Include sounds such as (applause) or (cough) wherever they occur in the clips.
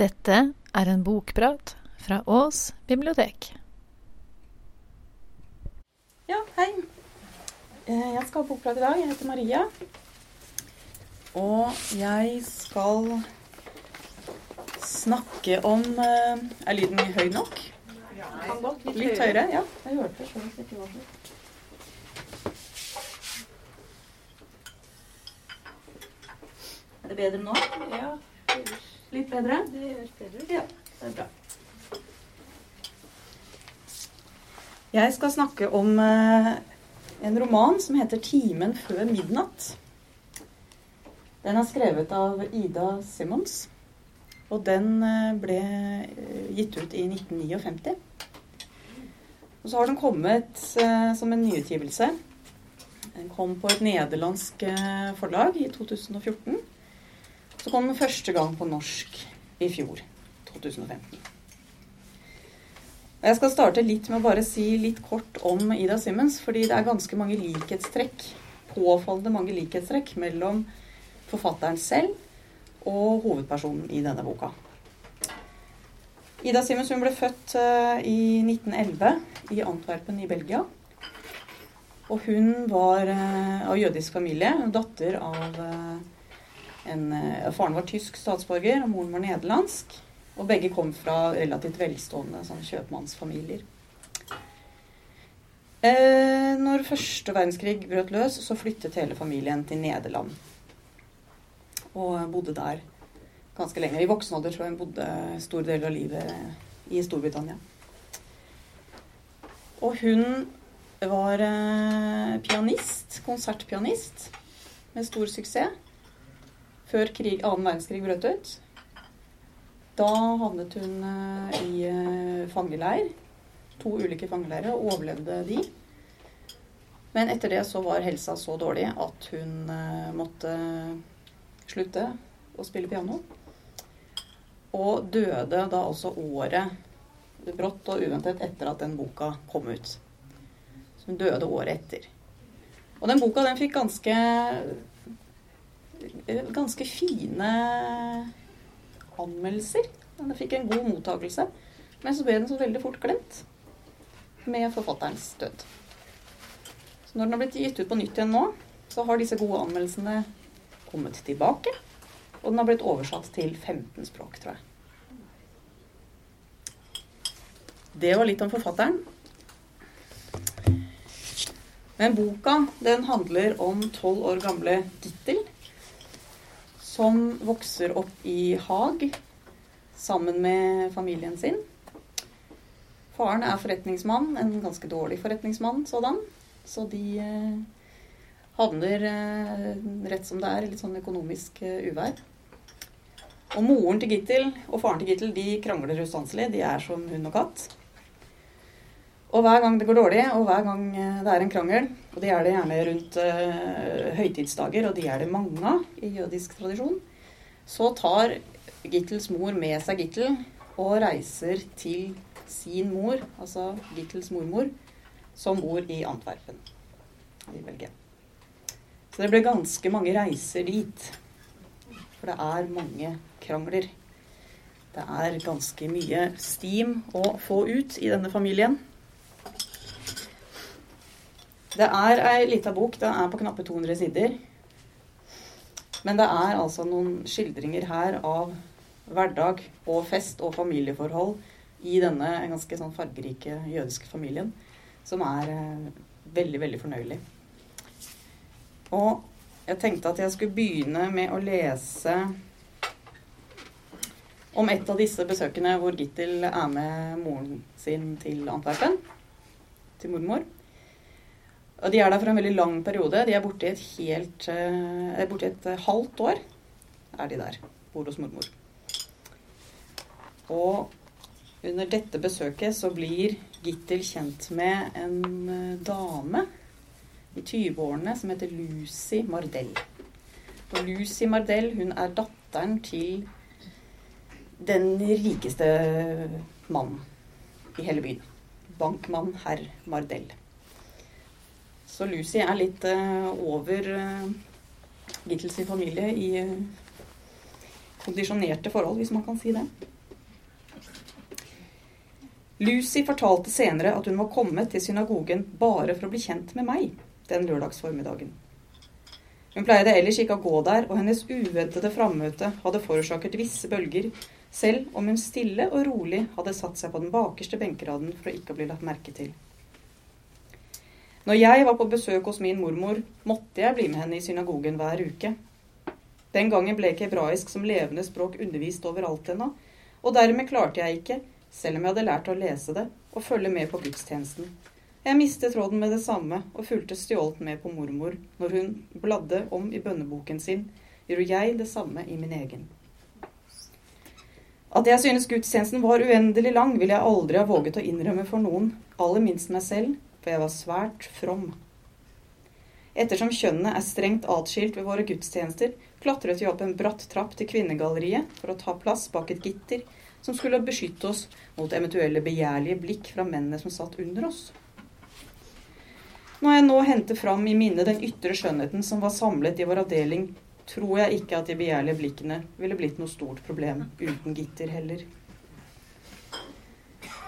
Dette er en bokprat fra Ås bibliotek. Ja, hei. Eh, Jeg skal ha bokprat i dag. Jeg heter Maria. Og jeg skal snakke om eh, Er lyden høy nok? Kan godt litt, Litt høyere? Ja. Jeg hørte det selv om det ikke var så. Er det bedre nå? Ja, Litt bedre? det høres bedre. Ja, det er bra. Jeg skal snakke om eh, en roman som heter 'Timen før midnatt'. Den er skrevet av Ida Simmons, og den eh, ble eh, gitt ut i 1959. Og så har den kommet som en nyutgivelse. Den kom på et nederlandsk forlag i 2014. Så kom den første gang på norsk i fjor, 2015. Jeg skal starte litt med å bare si litt kort om Ida Simmons, fordi det er ganske mange likhetstrekk, påfallende mange likhetstrekk mellom forfatteren selv og hovedpersonen i denne boka. Ida Simmons ble født eh, i 1911 i Antwerpen i Belgia. Og hun var eh, av jødisk familie, datter av eh, en, eh, Faren var tysk statsborger, og moren var nederlandsk. Og begge kom fra relativt velstående sånn kjøpmannsfamilier. Eh, når første verdenskrig brøt løs, så flyttet hele familien til Nederland. Og bodde der ganske lenge. I voksen alder tror jeg bodde stor del av livet i Storbritannia. Og hun var eh, pianist, konsertpianist, med stor suksess før krig, annen verdenskrig brøt ut. Da havnet hun eh, i eh, fangeleir. To ulike fangeleirer, og overlevde de. Men etter det så var helsa så dårlig at hun eh, måtte slutte å spille piano. Og døde da også året brått og uventet etter at den boka kom ut. Så hun døde året etter. Og den boka den fikk ganske ganske fine anmeldelser. Den fikk en god mottakelse. Men så ble den så veldig fort glemt med forfatterens død. Så når den har blitt gitt ut på nytt igjen nå, så har disse gode anmeldelsene kommet tilbake. Og den har blitt oversatt til 15 språk, tror jeg. Det var litt om forfatteren. Men boka den handler om tolv år gamle Gittel som vokser opp i Haag sammen med familien sin. Faren er forretningsmann, en ganske dårlig forretningsmann sådan. Så de eh, havner eh, rett som det er i litt sånn økonomisk eh, uvær. Og moren til Gittel og faren til Gittel de krangler ustanselig. De er som hund og katt. Og hver gang det går dårlig, og hver gang eh, det er en krangel, og det er det gjerne rundt uh, høytidsdager, og de er det mange av i jødisk tradisjon, så tar Gittels mor med seg Gittel og reiser til sin mor, altså Gittels mormor, som bor i Antwerpen i Belgia. Så det ble ganske mange reiser dit. For det er mange krangler. Det er ganske mye stim å få ut i denne familien. Det er ei lita bok. Den er på knappe 200 sider. Men det er altså noen skildringer her av hverdag og fest og familieforhold i denne ganske sånn fargerike jødiske familien, som er eh, veldig, veldig fornøyelig. Og jeg tenkte at jeg skulle begynne med å lese om et av disse besøkene hvor Gittel er med moren sin til Antwerpen, til mormor. Og de er der for en veldig lang periode. De er borte i et helt eh, borte i et eh, halvt år. er de der. Bor hos mormor. Og under dette besøket så blir Gittel kjent med en eh, dame i 20-årene som heter Lucy Mardell. Og Lucy Mardell hun er datteren til den rikeste mannen i hele byen. Bankmann herr Mardell. Så Lucy er litt uh, over uh, sin familie i uh, kondisjonerte forhold, hvis man kan si det. Lucy fortalte senere at hun var kommet til synagogen bare for å bli kjent med meg den lørdagsformiddagen. Hun pleide ellers ikke å gå der, og hennes uventede frammøte hadde forårsaket visse bølger, selv om hun stille og rolig hadde satt seg på den bakerste benkeraden for å ikke bli lagt merke til. Når jeg var på besøk hos min mormor, måtte jeg bli med henne i synagogen hver uke. Den gangen ble ikke hebraisk som levende språk undervist overalt ennå, og dermed klarte jeg ikke, selv om jeg hadde lært å lese det, å følge med på gudstjenesten. Jeg mistet tråden med det samme og fulgte stjålet med på mormor når hun bladde om i bønneboken sin, gjorde jeg det samme i min egen. At jeg synes gudstjenesten var uendelig lang, ville jeg aldri ha våget å innrømme for noen, aller minst meg selv, for jeg var svært from. Ettersom kjønnene er strengt atskilt ved våre gudstjenester, klatret vi opp en bratt trapp til kvinnegalleriet for å ta plass bak et gitter som skulle beskytte oss mot eventuelle begjærlige blikk fra mennene som satt under oss. Når jeg nå henter fram i minnet den ytre skjønnheten som var samlet i vår avdeling, tror jeg ikke at de begjærlige blikkene ville blitt noe stort problem uten gitter heller.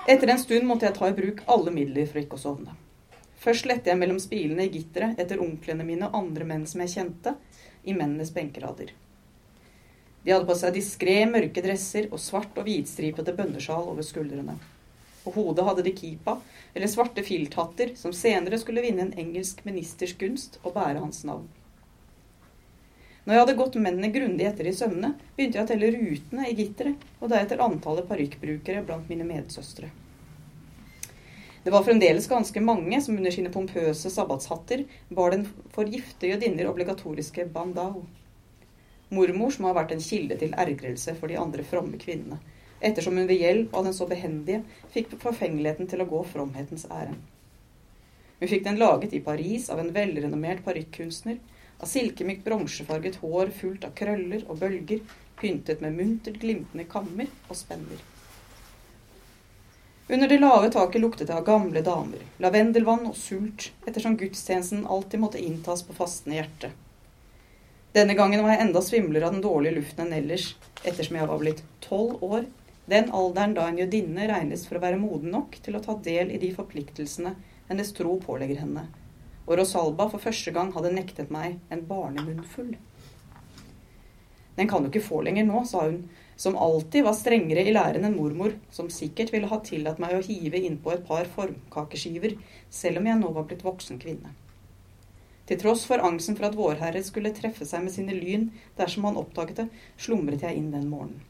Etter en stund måtte jeg ta i bruk alle midler for ikke å sovne. Først lette jeg mellom spilene i gitteret etter onklene mine og andre menn som jeg kjente, i mennenes benkerader. De hadde på seg diskré, mørke dresser og svart og hvitstripete bønnesjal over skuldrene. På hodet hadde de kipa, eller svarte filthatter, som senere skulle vinne en engelsk ministers gunst og bære hans navn. Når jeg hadde gått mennene grundig etter i sømmene, begynte jeg å telle rutene i gitteret, og deretter antallet parykkbrukere blant mine medsøstre. Det var fremdeles ganske mange som under sine pompøse sabbatshatter bar den for gifte jødinner obligatoriske bandau. Mormor, som har vært en kilde til ergrelse for de andre fromme kvinnene, ettersom hun ved hjelp av den så behendige fikk forfengeligheten til å gå fromhetens ærend. Hun fikk den laget i Paris av en velrenommert parykkunstner, av silkemykt bronsefarget hår fullt av krøller og bølger, pyntet med muntert glimtende kammer og spenner. Under det lave taket luktet det av gamle damer, lavendelvann og sult, ettersom gudstjenesten alltid måtte inntas på fastende hjerte. Denne gangen var jeg enda svimlere av den dårlige luften enn ellers, ettersom jeg var blitt tolv år den alderen da en jødinne regnes for å være moden nok til å ta del i de forpliktelsene hennes tro pålegger henne, og Rosalba for første gang hadde nektet meg en barnemunnfull. Den kan du ikke få lenger nå, sa hun, som alltid var strengere i læren enn mormor, som sikkert ville ha tillatt meg å hive innpå et par formkakeskiver, selv om jeg nå var blitt voksen kvinne. Til tross for angsten for at Vårherre skulle treffe seg med sine lyn dersom han oppdaget det, slumret jeg inn den morgenen.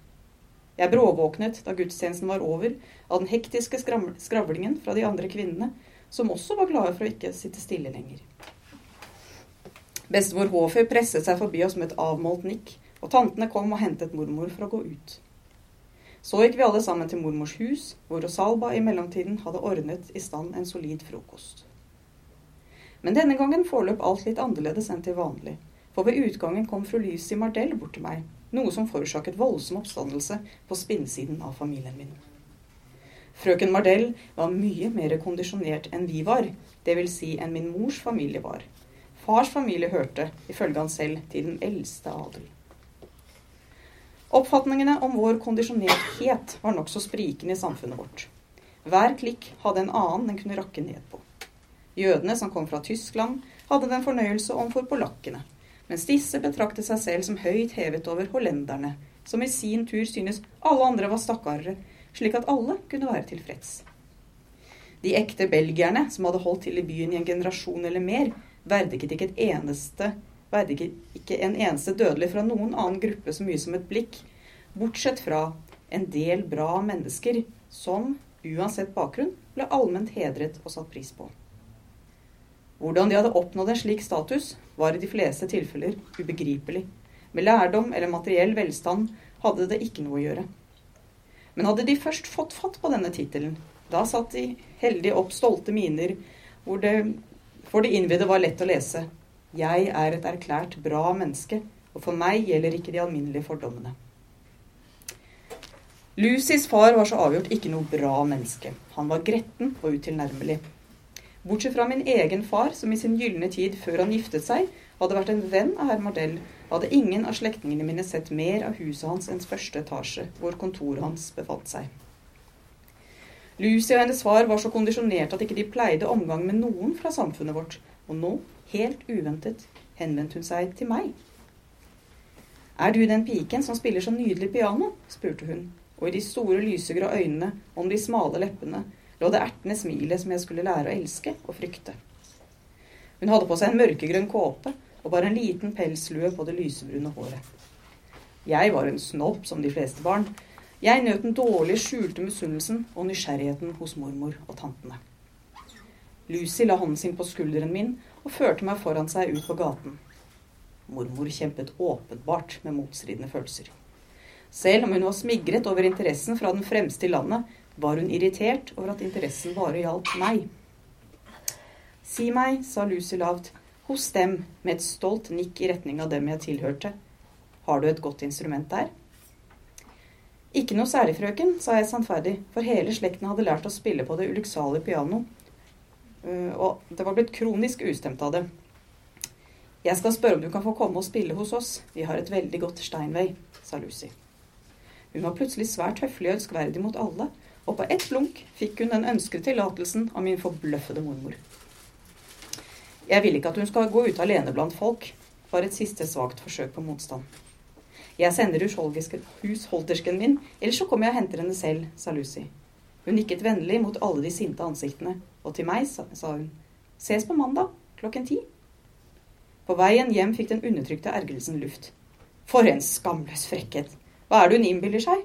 Jeg bråvåknet da gudstjenesten var over, av den hektiske skravlingen fra de andre kvinnene, som også var glade for å ikke sitte stille lenger. Bestemor Håfer presset seg forbi oss med et avmålt nikk, og tantene kom og hentet mormor for å gå ut. Så gikk vi alle sammen til mormors hus, hvor Rosalba i mellomtiden hadde ordnet i stand en solid frokost. Men denne gangen forløp alt litt annerledes enn til vanlig, for ved utgangen kom fru Lucy Mardell bort til meg noe som forårsaket voldsom oppstandelse på spinnsiden av familien min. Frøken Mardell var mye mer kondisjonert enn vi var, dvs. Si enn min mors familie var. Fars familie hørte, ifølge han selv, til den eldste adel. Oppfatningene om vår kondisjonerthet var nokså sprikende i samfunnet vårt. Hver klikk hadde en annen den kunne rakke ned på. Jødene som kom fra Tyskland, hadde den fornøyelse overfor polakkene, mens disse betraktet seg selv som høyt hevet over hollenderne, som i sin tur synes alle andre var stakkarere, slik at alle kunne være tilfreds. De ekte belgierne, som hadde holdt til i byen i en generasjon eller mer, verdiget ikke, et eneste, verdiget ikke en eneste dødelig fra noen annen gruppe så mye som et blikk, bortsett fra en del bra mennesker som, uansett bakgrunn, ble allment hedret og satt pris på. Hvordan de hadde oppnådd en slik status, var i de fleste tilfeller ubegripelig. Med lærdom eller materiell velstand hadde det ikke noe å gjøre. Men hadde de først fått fatt på denne tittelen, da satt de heldig opp stolte miner hvor det for de innvidde var lett å lese Jeg er et erklært bra menneske, og for meg gjelder ikke de alminnelige fordommene. Lucys far var så avgjort ikke noe bra menneske. Han var gretten og utilnærmelig. Bortsett fra min egen far, som i sin gylne tid før han giftet seg, hadde vært en venn av herr Mardell, hadde ingen av slektningene mine sett mer av huset hans enn første etasje, hvor kontoret hans befant seg. Lucy og hennes far var så kondisjonert at ikke de pleide omgang med noen fra samfunnet vårt, og nå, helt uventet, henvendte hun seg til meg. Er du den piken som spiller så nydelig piano? spurte hun, og i de store lysegrå øynene om de smale leppene lå det ertende smilet som jeg skulle lære å elske og frykte. Hun hadde på seg en mørkegrønn kåpe og bare en liten pelslue på det lysebrune håret. Jeg var en snobb som de fleste barn. Jeg nøt den dårlig skjulte misunnelsen og nysgjerrigheten hos mormor og tantene. Lucy la hånden sin på skulderen min og førte meg foran seg ut på gaten. Mormor kjempet åpenbart med motstridende følelser. Selv om hun var smigret over interessen fra den fremste i landet, var hun irritert over at interessen bare gjaldt meg. Si meg, sa Lucy lavt, hos dem, med et stolt nikk i retning av dem jeg tilhørte. Har du et godt instrument der? Ikke noe særlig, frøken, sa jeg sannferdig, for hele slekten hadde lært å spille på det ulykksalige piano, og det var blitt kronisk ustemt av det. Jeg skal spørre om du kan få komme og spille hos oss, vi har et veldig godt Steinway, sa Lucy. Hun var plutselig svært høflig og ønskverdig mot alle, og på ett blunk fikk hun den ønskede tillatelsen av min forbløffede mormor. Jeg vil ikke at hun skal gå ut alene blant folk, var et siste svakt forsøk på motstand. Jeg sender husholdersken min, ellers så kommer jeg og henter henne selv, sa Lucy. Hun nikket vennlig mot alle de sinte ansiktene, og til meg sa hun, ses på mandag klokken ti. På veien hjem fikk den undertrykte ergrelsen luft. For en skamløs frekkhet! Hva er det hun innbiller seg?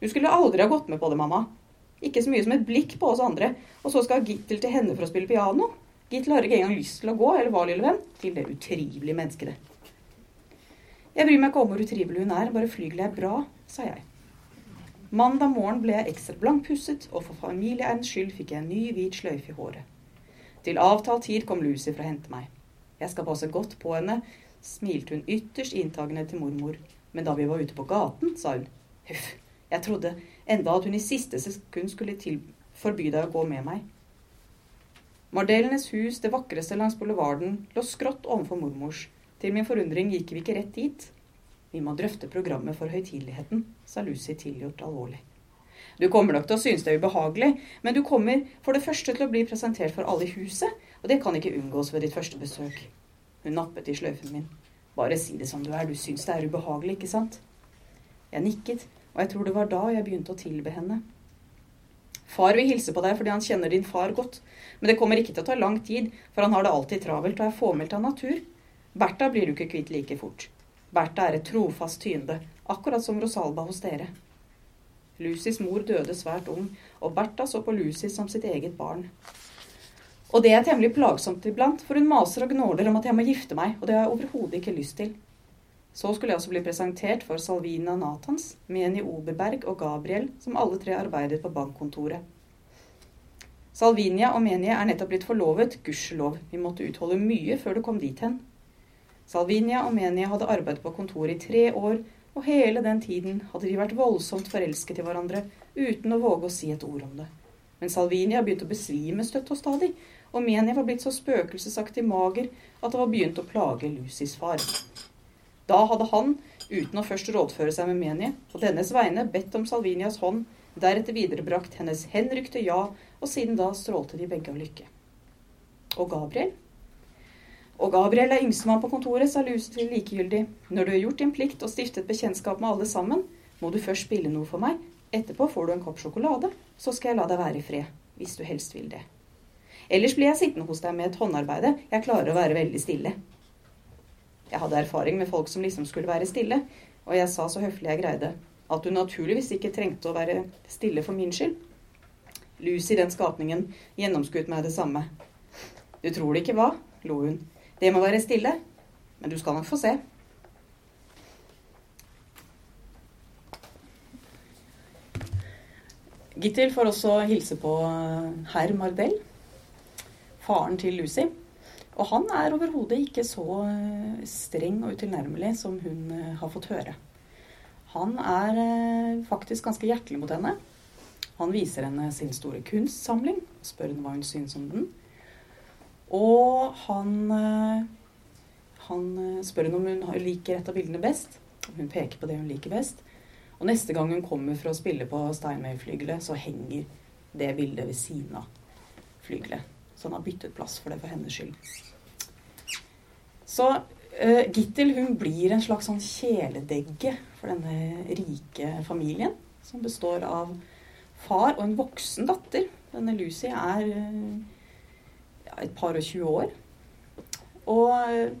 Du skulle aldri ha gått med på det, mamma. Ikke så mye som et blikk på oss andre, og så skal Gittel til henne for å spille piano. Gittel har ikke engang lyst til å gå, eller hva, lille venn? Til det utrivelige mennesket. Jeg bryr meg ikke om hvor utrivelig hun er, bare flygelet er bra, sa jeg. Mandag morgen ble jeg ekstra blankpusset, og for familieeierens skyld fikk jeg en ny, hvit sløyfe i håret. Til avtalt tid kom Lucy for å hente meg. Jeg skal passe godt på henne, smilte hun ytterst inntagende til mormor. Men da vi var ute på gaten, sa hun, huff, jeg trodde enda at hun i siste sekund skulle til forby deg å gå med meg. Mardellenes hus, det vakreste langs boulevarden, lå skrått overfor mormors. Til min forundring gikk vi ikke rett dit. Vi må drøfte programmet for høytideligheten, sa Lucy tilgjort alvorlig. Du kommer nok til å synes det er ubehagelig, men du kommer for det første til å bli presentert for alle i huset, og det kan ikke unngås ved ditt første besøk. Hun nappet i sløyfen min. Bare si det som du er, du syns det er ubehagelig, ikke sant? Jeg nikket, og jeg tror det var da jeg begynte å tilbe henne. Far vil hilse på deg fordi han kjenner din far godt, men det kommer ikke til å ta lang tid, for han har det alltid travelt og er fåmælt av natur. Bertha blir du ikke kvitt like fort. Bertha er et trofast tyende, akkurat som Rosalba hos dere. Lucys mor døde svært ung, og Bertha så på Lucy som sitt eget barn. Og det er temmelig plagsomt iblant, for hun maser og gnåler om at jeg må gifte meg, og det har jeg overhodet ikke lyst til. Så skulle jeg også bli presentert for Salvina Nathans, Meni Oberberg og Gabriel, som alle tre arbeidet på bankkontoret. Salvinia og Menie er nettopp blitt forlovet, gudskjelov. Vi måtte utholde mye før det kom dit hen. Salvinia og Menia hadde arbeidet på kontoret i tre år, og hele den tiden hadde de vært voldsomt forelsket i hverandre, uten å våge å si et ord om det. Men Salvinia begynte å besvime støtt og stadig, og Menia var blitt så spøkelsesaktig mager at det var begynt å plage Lucys far. Da hadde han, uten å først rådføre seg med Menie, på dennes vegne bedt om Salvinias hånd, deretter viderebrakt hennes henrykte ja, og siden da strålte de begge av lykke. Og Gabriel? Og Gabriel er yngstemann på kontoret, sa Lucy likegyldig. Når du har gjort din plikt og stiftet bekjentskap med alle sammen, må du først spille noe for meg. Etterpå får du en kopp sjokolade, så skal jeg la deg være i fred, hvis du helst vil det. Ellers blir jeg sittende hos deg med et håndarbeide, jeg klarer å være veldig stille. Jeg hadde erfaring med folk som liksom skulle være stille, og jeg sa så høflig jeg greide at du naturligvis ikke trengte å være stille for min skyld. Lucy, den skapningen, gjennomskuet meg det samme. Du tror det ikke, hva? lo hun. Det må være stille. Men du skal nok få se. Gittil får også hilse på herr Mardell, faren til Lucy. Og han er overhodet ikke så eh, streng og utilnærmelig som hun eh, har fått høre. Han er eh, faktisk ganske hjertelig mot henne. Han viser henne sin store kunstsamling, spør henne hva hun syns om den. Og han Han eh, spør henne om hun liker et av bildene best. Hun peker på det hun liker best. Og neste gang hun kommer for å spille på Steinway-flygelet, så henger det bildet ved siden av flygelet. Så han har byttet plass for det for hennes skyld. Så uh, Gittel hun blir en slags sånn kjæledegge for denne rike familien, som består av far og en voksen datter. Denne Lucy er eh, ja, et par og tjue år. Og,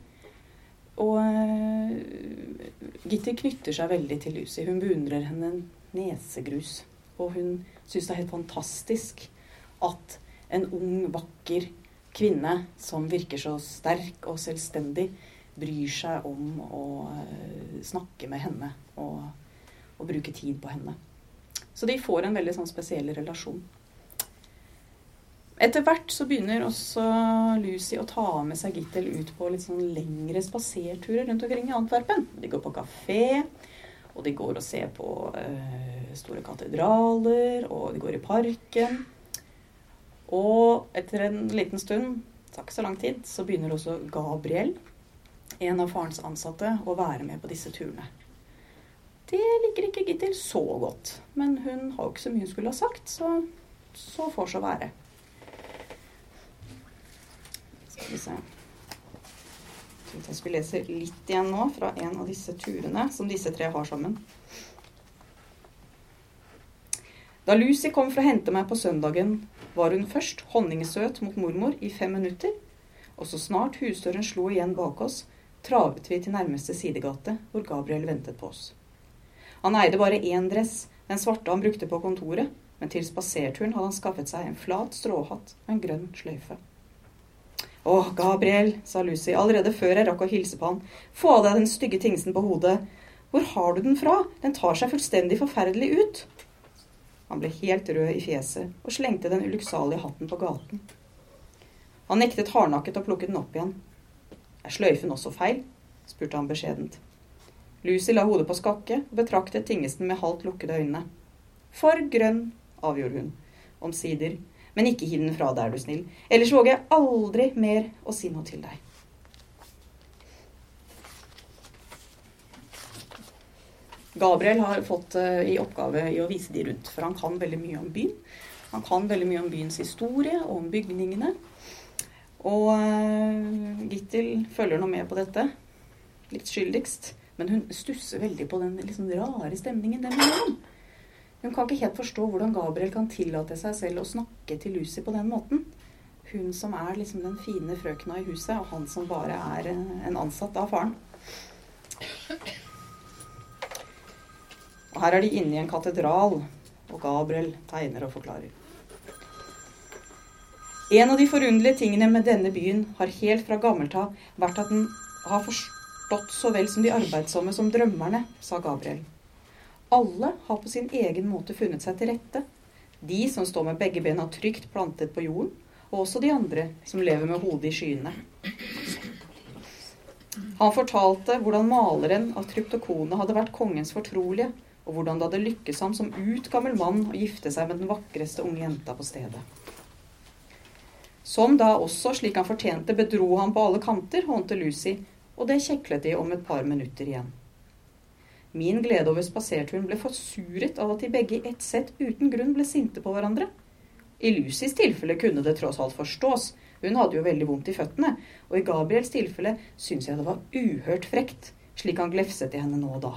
og eh, Gitti knytter seg veldig til Lucy. Hun beundrer henne nesegrus. Og hun syns det er helt fantastisk at en ung, vakker kvinne som virker så sterk og selvstendig, bryr seg om å eh, snakke med henne og, og bruke tid på henne. Så de får en veldig sånn spesiell relasjon. Etter hvert så begynner også Lucy å ta med seg Gittel ut på litt sånn lengre spaserturer rundt omkring i Antwerpen. De går på kafé, og de går og ser på uh, store katedraler, og de går i parken. Og etter en liten stund, takk så lang tid, så begynner også Gabriel, en av farens ansatte, å være med på disse turene. Det liker ikke Gittel så godt, men hun har jo ikke så mye hun skulle ha sagt, så så får så være. Skal vi se Jeg tenkte jeg skulle lese litt igjen nå fra en av disse turene som disse tre har sammen. Da Lucy kom for å hente meg på søndagen, var hun først honningsøt mot mormor i fem minutter, og så snart husdøren slo igjen bak oss, travet vi til nærmeste sidegate, hvor Gabriel ventet på oss. Han eide bare én dress, den svarte han brukte på kontoret, men til spaserturen hadde han skaffet seg en flat stråhatt og en grønn sløyfe. Å, Gabriel, sa Lucy allerede før jeg rakk å hilse på han, få av deg den stygge tingsen på hodet. Hvor har du den fra? Den tar seg fullstendig forferdelig ut. Han ble helt rød i fjeset og slengte den ulykksalige hatten på gaten. Han nektet hardnakket å plukke den opp igjen. Er sløyfen også feil? spurte han beskjedent. Lucy la hodet på skakke og betraktet tingesten med halvt lukkede øyne. For grønn, avgjorde hun, omsider, men ikke hiv den fra deg, er du snill. Ellers våger jeg aldri mer å si noe til deg. Gabriel har fått uh, i oppgave i å vise de rundt, for han kan veldig mye om byen. Han kan veldig mye om byens historie og om bygningene. Og Gittel Gittil følger nå med på dette, litt skyldigst. Men hun stusser veldig på den liksom rare stemningen dem imellom. Hun kan ikke helt forstå hvordan Gabriel kan tillate seg selv å snakke til Lucy på den måten. Hun som er liksom den fine frøkna i huset, og han som bare er en ansatt av faren. Og her er de inne i en katedral, og Gabriel tegner og forklarer. En av de forunderlige tingene med denne byen har helt fra gammelt av vært at den har forstått så vel som de arbeidsomme som drømmerne, sa Gabriel. Alle har på sin egen måte funnet seg til rette. De som står med begge bena trygt plantet på jorden, og også de andre som lever med hodet i skyene. Han fortalte hvordan maleren av tryptokone hadde vært kongens fortrolige, og hvordan det hadde lykkes ham som utgammel mann å gifte seg med den vakreste unge jenta på stedet. Som da også, slik han fortjente, bedro han på alle kanter, hånte Lucy, og det kjeklet de om et par minutter igjen. Min glede over spaserturen ble forsuret av at de begge i ett sett uten grunn ble sinte på hverandre. I Lucys tilfelle kunne det tross alt forstås, hun hadde jo veldig vondt i føttene, og i Gabriels tilfelle syns jeg det var uhørt frekt, slik han glefset i henne nå og da.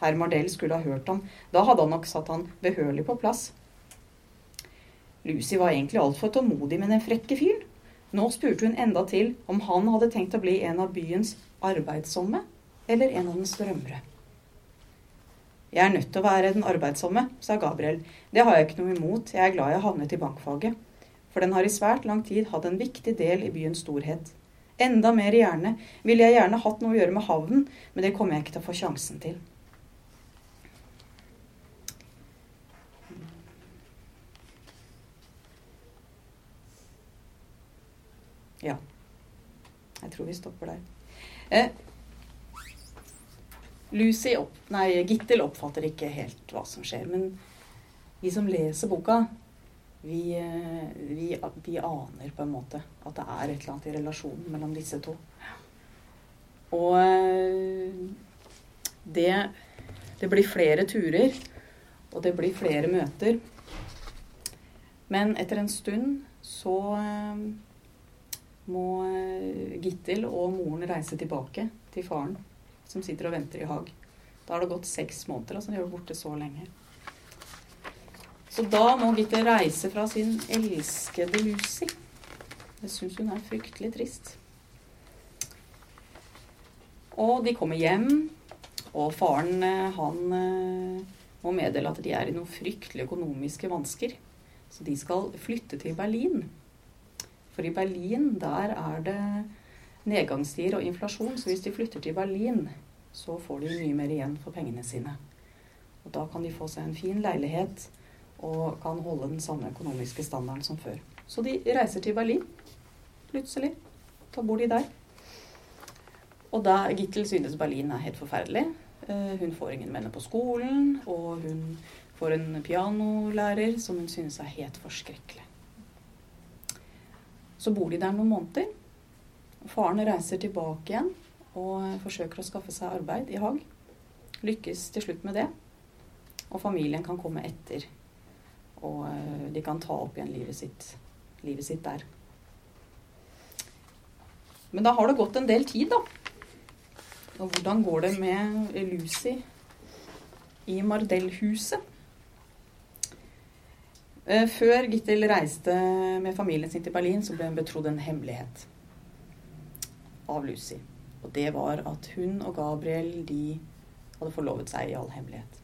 Herr Mardell skulle ha hørt ham, da hadde han nok satt han behørig på plass. Lucy var egentlig altfor tålmodig med den frekke fyren. Nå spurte hun enda til om han hadde tenkt å bli en av byens arbeidsomme, eller en av dens drømmere. Jeg er nødt til å være den arbeidsomme, sa Gabriel. Det har jeg ikke noe imot, jeg er glad jeg havnet i bankfaget. For den har i svært lang tid hatt en viktig del i byens storhet. Enda mer gjerne ville jeg gjerne hatt noe å gjøre med havnen, men det kommer jeg ikke til å få sjansen til. Ja. Jeg tror vi stopper der. Eh, Lucy opp, nei, Gittel oppfatter ikke helt hva som skjer. Men vi som leser boka, vi, eh, vi, vi, aner på en måte at det er et eller annet i relasjonen mellom disse to. Og eh, det, det blir flere turer, og det blir flere møter. Men etter en stund så eh, må Gittel og moren reise tilbake til faren, som sitter og venter i Haag. Da har det gått seks måneder. altså De har vært borte så lenge. Så da må Gitte reise fra sin elskede Lucy. Det syns hun er fryktelig trist. Og de kommer hjem, og faren eh, han eh, må meddele at de er i noen fryktelige økonomiske vansker. Så de skal flytte til Berlin. For i Berlin, der er det nedgangstider og inflasjon. Så hvis de flytter til Berlin, så får de mye mer igjen for pengene sine. Og da kan de få seg en fin leilighet og kan holde den samme økonomiske standarden som før. Så de reiser til Berlin plutselig. Da bor de der. Og da Gittel synes Berlin er helt forferdelig. Eh, hun får ingen venner på skolen, og hun får en pianolærer som hun synes er helt forskrekkelig. Så bor de der noen måneder. Faren reiser tilbake igjen og forsøker å skaffe seg arbeid i Haag. Lykkes til slutt med det. Og familien kan komme etter. Og eh, de kan ta opp igjen livet sitt, livet sitt der. Men da har det gått en del tid, da. Og hvordan går det med Lucy i Mardell-huset? Eh, før Gittel reiste med familien sin til Berlin, så ble hun betrodd en hemmelighet av Lucy. Og det var at hun og Gabriel de hadde forlovet seg i all hemmelighet.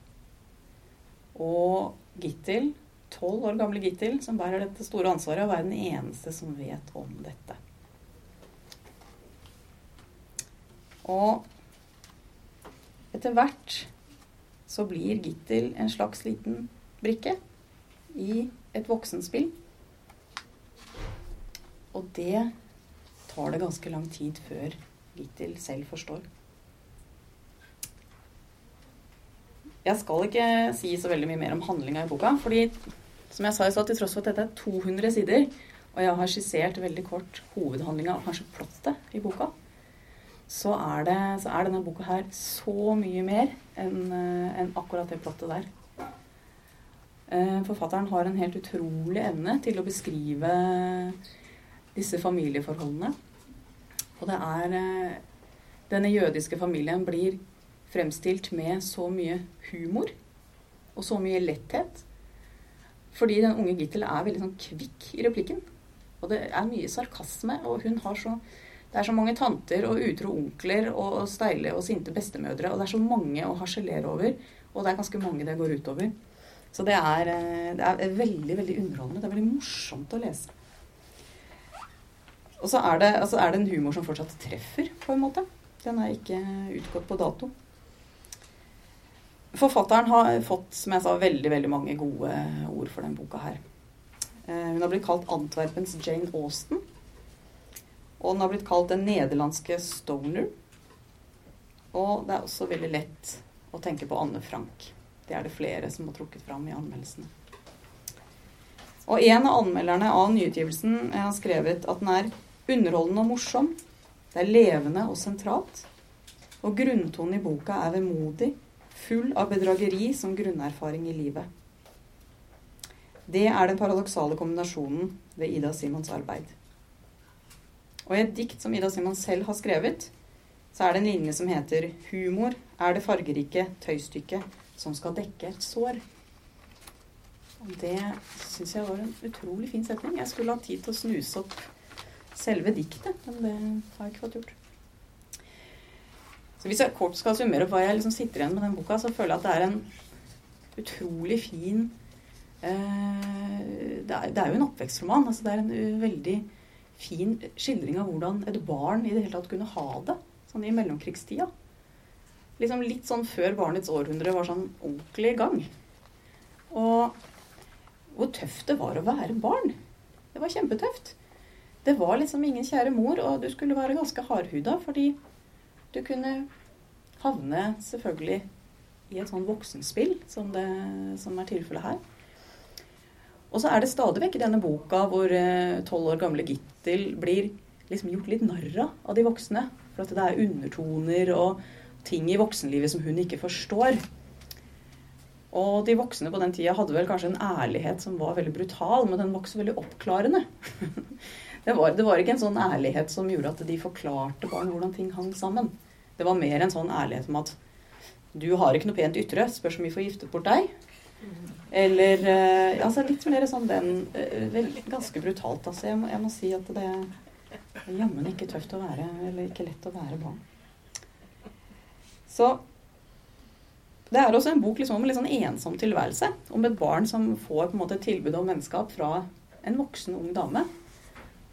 Og Gittil, tolv år gamle Gittil, som bærer dette store ansvaret, være den eneste som vet om dette. Og etter hvert så blir Gittil en slags liten brikke i et voksenspill. Og det tar det ganske lang tid før Gittil selv forstår. Jeg skal ikke si så veldig mye mer om handlinga i boka, fordi som jeg sa i stad, til tross for at dette er 200 sider, og jeg har skissert veldig kort hovedhandlinga og kanskje plottet i boka, så er, det, så er, denne boka her så mye mer enn eh, en akkurat det plottet der. Eh, forfatteren har en helt utrolig evne til å beskrive disse familieforholdene. Og det er eh, Denne jødiske familien blir fremstilt med så mye humor og så mye letthet. Fordi den unge Gittel er veldig sånn kvikk i replikken. Og det er mye sarkasme, og hun har så det er så mange tanter og utro onkler og steile og sinte bestemødre. Og det er så mange å harselere over. Og det er ganske mange det går utover. Så det er, eh, det er veldig veldig underholdende. Det er veldig morsomt å lese. Og så er, det, altså er det en humor som fortsatt treffer, på en måte. Den er ikke utgått på dato. Forfatteren har fått som jeg sa, veldig veldig mange gode ord for den boka her. Eh, hun har blitt kalt Antwerpens Jane Austen. Og den har blitt kalt den nederlandske stoner. Og det er også veldig lett å tenke på Anne Frank. Det er det flere som har trukket fram i anmeldelsene. Og en av anmelderne av nyutgivelsen har skrevet at den er underholdende og morsom. Det er levende og sentralt. Og grunntonen i boka er vemodig, full av bedrageri som grunnerfaring i livet. Det er den paradoksale kombinasjonen ved Ida Simons arbeid. Og i et dikt som Ida Simon selv har skrevet, så er det en linje som heter 'Humor er det fargerike tøystykket som skal dekke et sår'. Og det syns jeg var en utrolig fin setning. Jeg skulle ha tid til å snuse opp selve diktet, men det har jeg ikke fått gjort. Så Hvis jeg kort skal summere opp hva jeg liksom sitter igjen med den boka, så føler jeg at det er en utrolig fin eh, det, er, det, er, jo en oppvekstroman. altså Det er en veldig fin skildring av hvordan et barn i det hele tatt kunne ha det sånn i mellomkrigstida. Liksom litt sånn før barnets århundre var sånn ordentlig i gang. Og hvor tøft det var å være barn. Det var kjempetøft. Det var liksom ingen kjære mor, og du skulle være ganske hardhuda fordi du kunne havne selvfølgelig i et sånn voksenspill som, det, som er tilfellet her. Og så er det stadig vekk i denne boka hvor eh, tolv år gamle Gittel blir liksom gjort litt narr av de voksne. For at det er undertoner og ting i voksenlivet som hun ikke forstår. Og de voksne på den tida hadde vel kanskje en ærlighet som var veldig brutal, men den var ikke så veldig oppklarende. (laughs) Det var, det var ikke en sånn ærlighet som gjorde at de forklarte barn hvordan ting hang sammen. Det var mer en sånn ærlighet om at du har ikke noe pent ytre, spørs om vi får giftet bort deg. Eller eh, altså litt mer sånn den eh, vel, Ganske brutalt, altså. Jeg må, jeg må si at det er jammen ikke tøft å være, eller ikke lett å være barn. Så det er også en bok liksom om en litt sånn ensom tilværelse. Om et barn som får på en måte tilbud om vennskap fra en voksen, ung dame.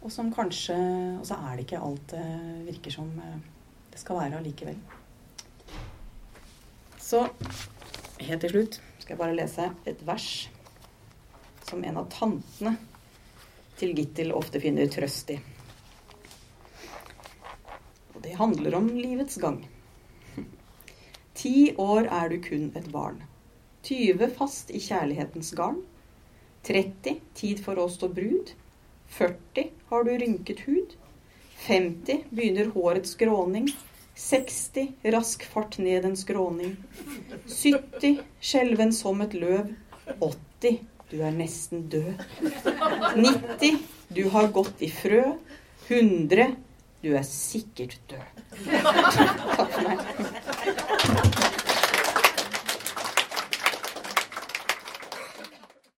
Og som kanskje Og så er det ikke alt det virker som eh, det skal være allikevel. Så helt til slutt skal jeg bare lese et vers som en av tantene til Gittil ofte finner trøst i. Og det handler om livets gang. Ti år er du kun et barn. 20 fast i kjærlighetens garn. 30 tid for å stå brud. 40 har du rynket hud. 50 begynner hårets gråning. 60 rask fart ned en skråning. 70 skjelven som et løv. 80 du er nesten død. 90 du har gått i frø. 100 du er sikkert død. Takk for meg.